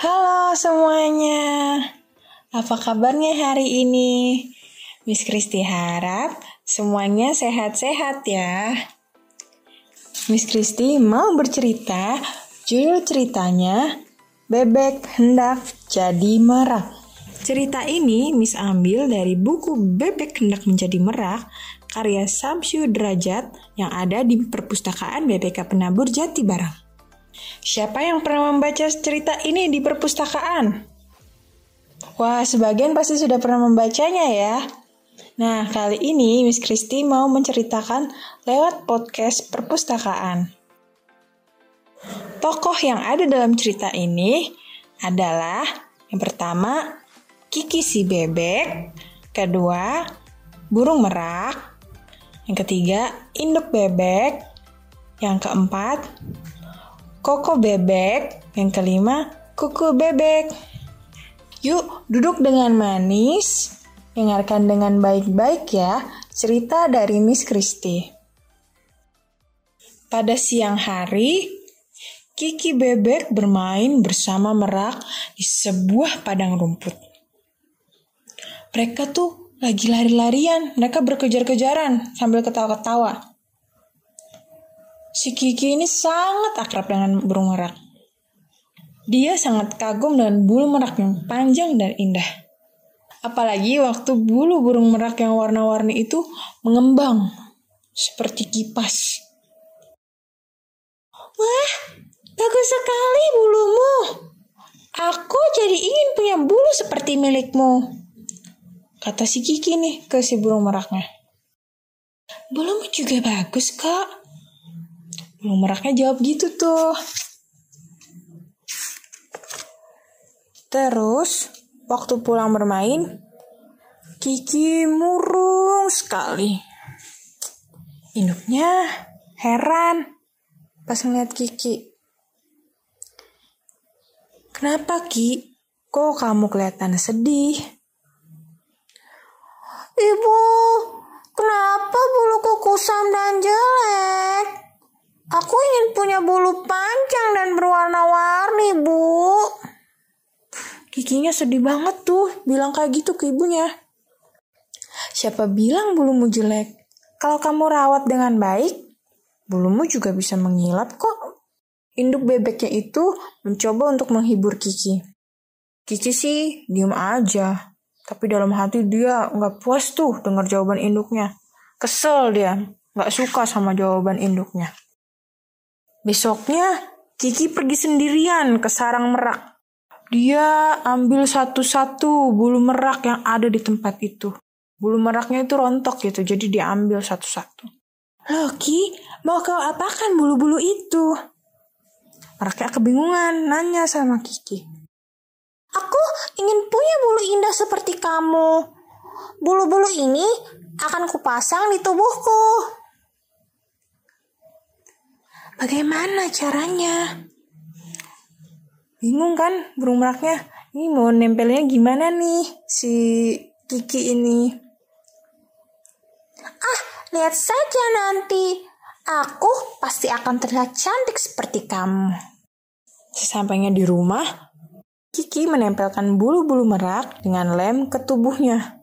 Halo semuanya, apa kabarnya hari ini? Miss Kristi harap semuanya sehat-sehat ya. Miss Kristi mau bercerita, judul ceritanya Bebek Hendak Jadi Merak. Cerita ini Miss ambil dari buku Bebek Hendak Menjadi Merak karya Samsyu Derajat yang ada di perpustakaan BPK Penabur Jati Barang. Siapa yang pernah membaca cerita ini di perpustakaan? Wah, sebagian pasti sudah pernah membacanya ya. Nah, kali ini Miss Christy mau menceritakan lewat podcast perpustakaan. Tokoh yang ada dalam cerita ini adalah yang pertama Kiki si bebek, kedua burung merak, yang ketiga induk bebek, yang keempat koko bebek. Yang kelima, kuku bebek. Yuk, duduk dengan manis. Dengarkan dengan baik-baik ya cerita dari Miss Christie. Pada siang hari, Kiki Bebek bermain bersama Merak di sebuah padang rumput. Mereka tuh lagi lari-larian, mereka berkejar-kejaran sambil ketawa-ketawa. Si Kiki ini sangat akrab dengan burung merak. Dia sangat kagum dengan bulu merak yang panjang dan indah. Apalagi waktu bulu burung merak yang warna-warni itu mengembang seperti kipas. Wah, bagus sekali bulumu. Aku jadi ingin punya bulu seperti milikmu. Kata si Kiki nih ke si burung meraknya. Bulumu juga bagus kok. Burung meraknya jawab gitu tuh. Terus, waktu pulang bermain, Kiki murung sekali. Induknya heran pas ngeliat Kiki. Kenapa Ki? Kok kamu kelihatan sedih? Ibu, kenapa buluku kusam dan jelek? Aku ingin punya bulu panjang dan berwarna-warni, Bu. Kikinya sedih banget tuh, bilang kayak gitu ke ibunya. Siapa bilang bulumu jelek? Kalau kamu rawat dengan baik, bulumu juga bisa mengilap kok. Induk bebeknya itu mencoba untuk menghibur Kiki. Kiki sih diem aja, tapi dalam hati dia nggak puas tuh dengar jawaban induknya. Kesel dia, nggak suka sama jawaban induknya. Besoknya, Kiki pergi sendirian ke sarang merak. Dia ambil satu-satu bulu merak yang ada di tempat itu. Bulu meraknya itu rontok gitu, jadi dia ambil satu-satu. Loki, mau kau apakan bulu-bulu itu? Meraknya kebingungan, nanya sama Kiki. Aku ingin punya bulu indah seperti kamu. Bulu-bulu ini akan kupasang di tubuhku. Bagaimana caranya? Bingung kan burung meraknya? Ini mau nempelnya gimana nih si Kiki ini? Ah, lihat saja nanti. Aku pasti akan terlihat cantik seperti kamu. Sesampainya di rumah, Kiki menempelkan bulu-bulu merak dengan lem ke tubuhnya.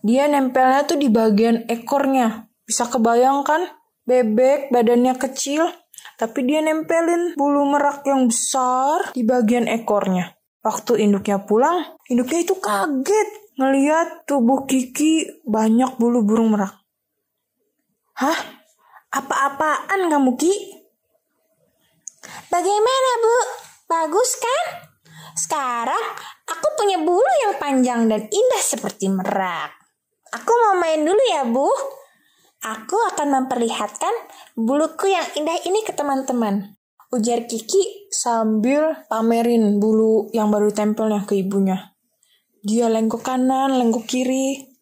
Dia nempelnya tuh di bagian ekornya. Bisa kebayangkan bebek badannya kecil, tapi dia nempelin bulu merak yang besar di bagian ekornya. Waktu induknya pulang, induknya itu kaget ngeliat tubuh Kiki banyak bulu burung merak. Hah? Apa-apaan kamu Ki? Bagaimana Bu? Bagus kan? Sekarang aku punya bulu yang panjang dan indah seperti merak. Aku mau main dulu ya Bu. Aku akan memperlihatkan buluku yang indah ini ke teman-teman. Ujar Kiki sambil pamerin bulu yang baru tempelnya ke ibunya. Dia lengkuk kanan, lengkuk kiri.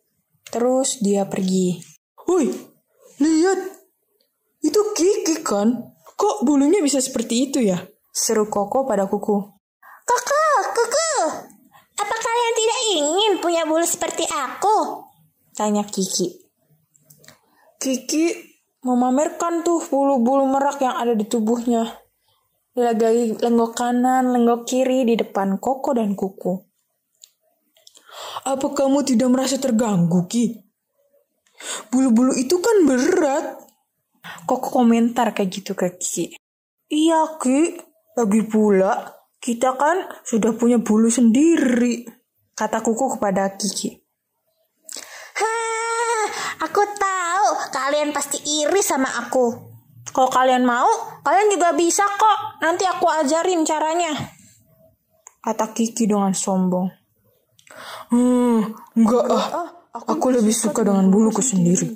Terus dia pergi. Woi, lihat. Itu Kiki kan? Kok bulunya bisa seperti itu ya? Seru Koko pada kuku. Koko, kuku. Apa kalian tidak ingin punya bulu seperti aku? Tanya Kiki. Kiki memamerkan tuh bulu-bulu merak yang ada di tubuhnya. Dilagai lenggok kanan, lenggok kiri di depan Koko dan Kuku. Apa kamu tidak merasa terganggu, Ki? Bulu-bulu itu kan berat. Koko komentar kayak gitu ke Kiki. Iya, Ki. Lagi pula, kita kan sudah punya bulu sendiri. Kata Kuku kepada Kiki. Hah, aku tahu kalian pasti iri sama aku. Kalau kalian mau, kalian juga bisa kok. Nanti aku ajarin caranya. Kata Kiki dengan sombong. Hmm, enggak ah. Aku lebih suka dengan buluku sendiri.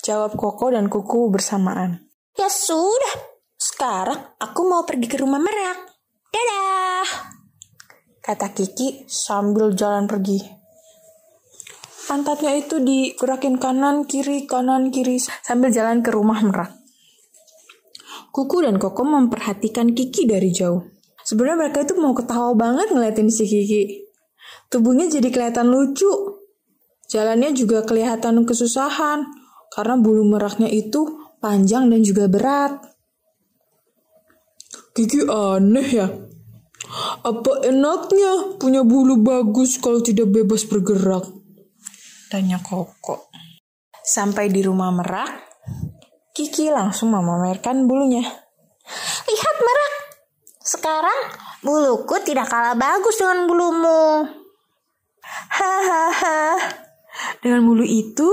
Jawab Koko dan Kuku bersamaan. Ya sudah, sekarang aku mau pergi ke rumah merak. Dadah. Kata Kiki sambil jalan pergi. Pantatnya itu digerakin kanan kiri kanan kiri sambil jalan ke rumah merak. Kuku dan Koko memperhatikan Kiki dari jauh. Sebenarnya mereka itu mau ketawa banget ngeliatin si Kiki. Tubuhnya jadi kelihatan lucu. Jalannya juga kelihatan kesusahan karena bulu meraknya itu panjang dan juga berat. Kiki aneh ya. Apa enaknya punya bulu bagus kalau tidak bebas bergerak? Tanya Koko. Sampai di rumah merak, Kiki langsung memamerkan bulunya. Lihat merak. Sekarang buluku tidak kalah bagus dengan bulumu. Hahaha. Dengan bulu itu,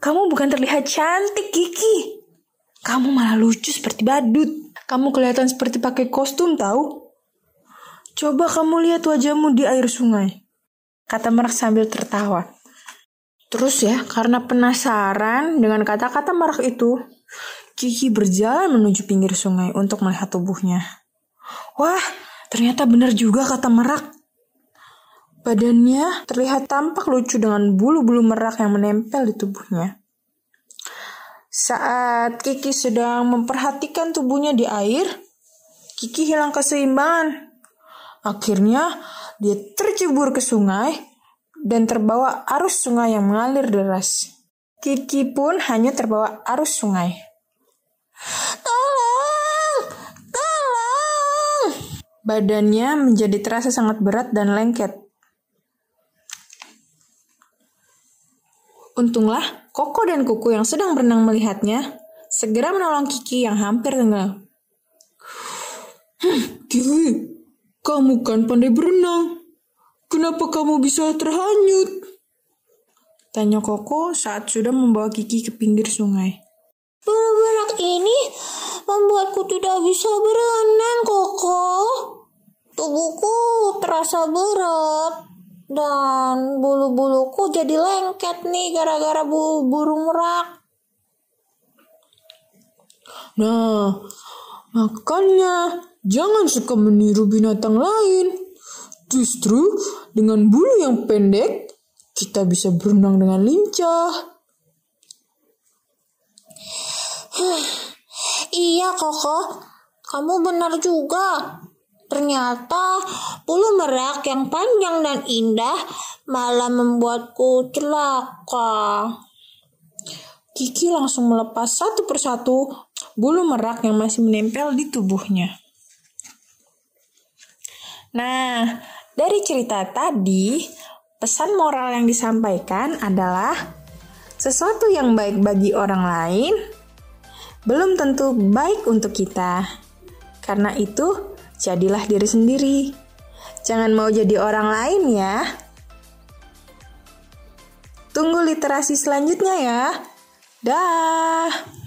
kamu bukan terlihat cantik, Kiki. Kamu malah lucu seperti badut. Kamu kelihatan seperti pakai kostum, tahu? Coba kamu lihat wajahmu di air sungai. Kata Merak sambil tertawa. Terus ya, karena penasaran dengan kata-kata Merak itu, Kiki berjalan menuju pinggir sungai untuk melihat tubuhnya. Wah, ternyata benar juga kata Merak. Badannya terlihat tampak lucu dengan bulu-bulu merak yang menempel di tubuhnya. Saat Kiki sedang memperhatikan tubuhnya di air, Kiki hilang keseimbangan. Akhirnya, dia tercebur ke sungai dan terbawa arus sungai yang mengalir deras. Kiki pun hanya terbawa arus sungai. Tolong! Tolong! Badannya menjadi terasa sangat berat dan lengket. Untunglah, Koko dan Kuku yang sedang berenang melihatnya segera menolong Kiki yang hampir tenggelam. Kiki, kamu kan pandai berenang. Kenapa kamu bisa terhanyut? Tanya Koko saat sudah membawa Kiki ke pinggir sungai. Bulu-bulu ini membuatku tidak bisa berenang, Koko. Tubuhku terasa berat dan bulu-buluku jadi lengket nih gara-gara bulu burung merak. Nah, makanya jangan suka meniru binatang lain. Justru dengan bulu yang pendek, kita bisa berenang dengan lincah. iya, Koko. Kamu benar juga. Ternyata bulu merak yang panjang dan indah malah membuatku celaka. Kiki langsung melepas satu persatu bulu merak yang masih menempel di tubuhnya. Nah, dari cerita tadi, pesan moral yang disampaikan adalah sesuatu yang baik bagi orang lain belum tentu baik untuk kita. Karena itu, jadilah diri sendiri. Jangan mau jadi orang lain ya. Tunggu literasi selanjutnya ya. Dah.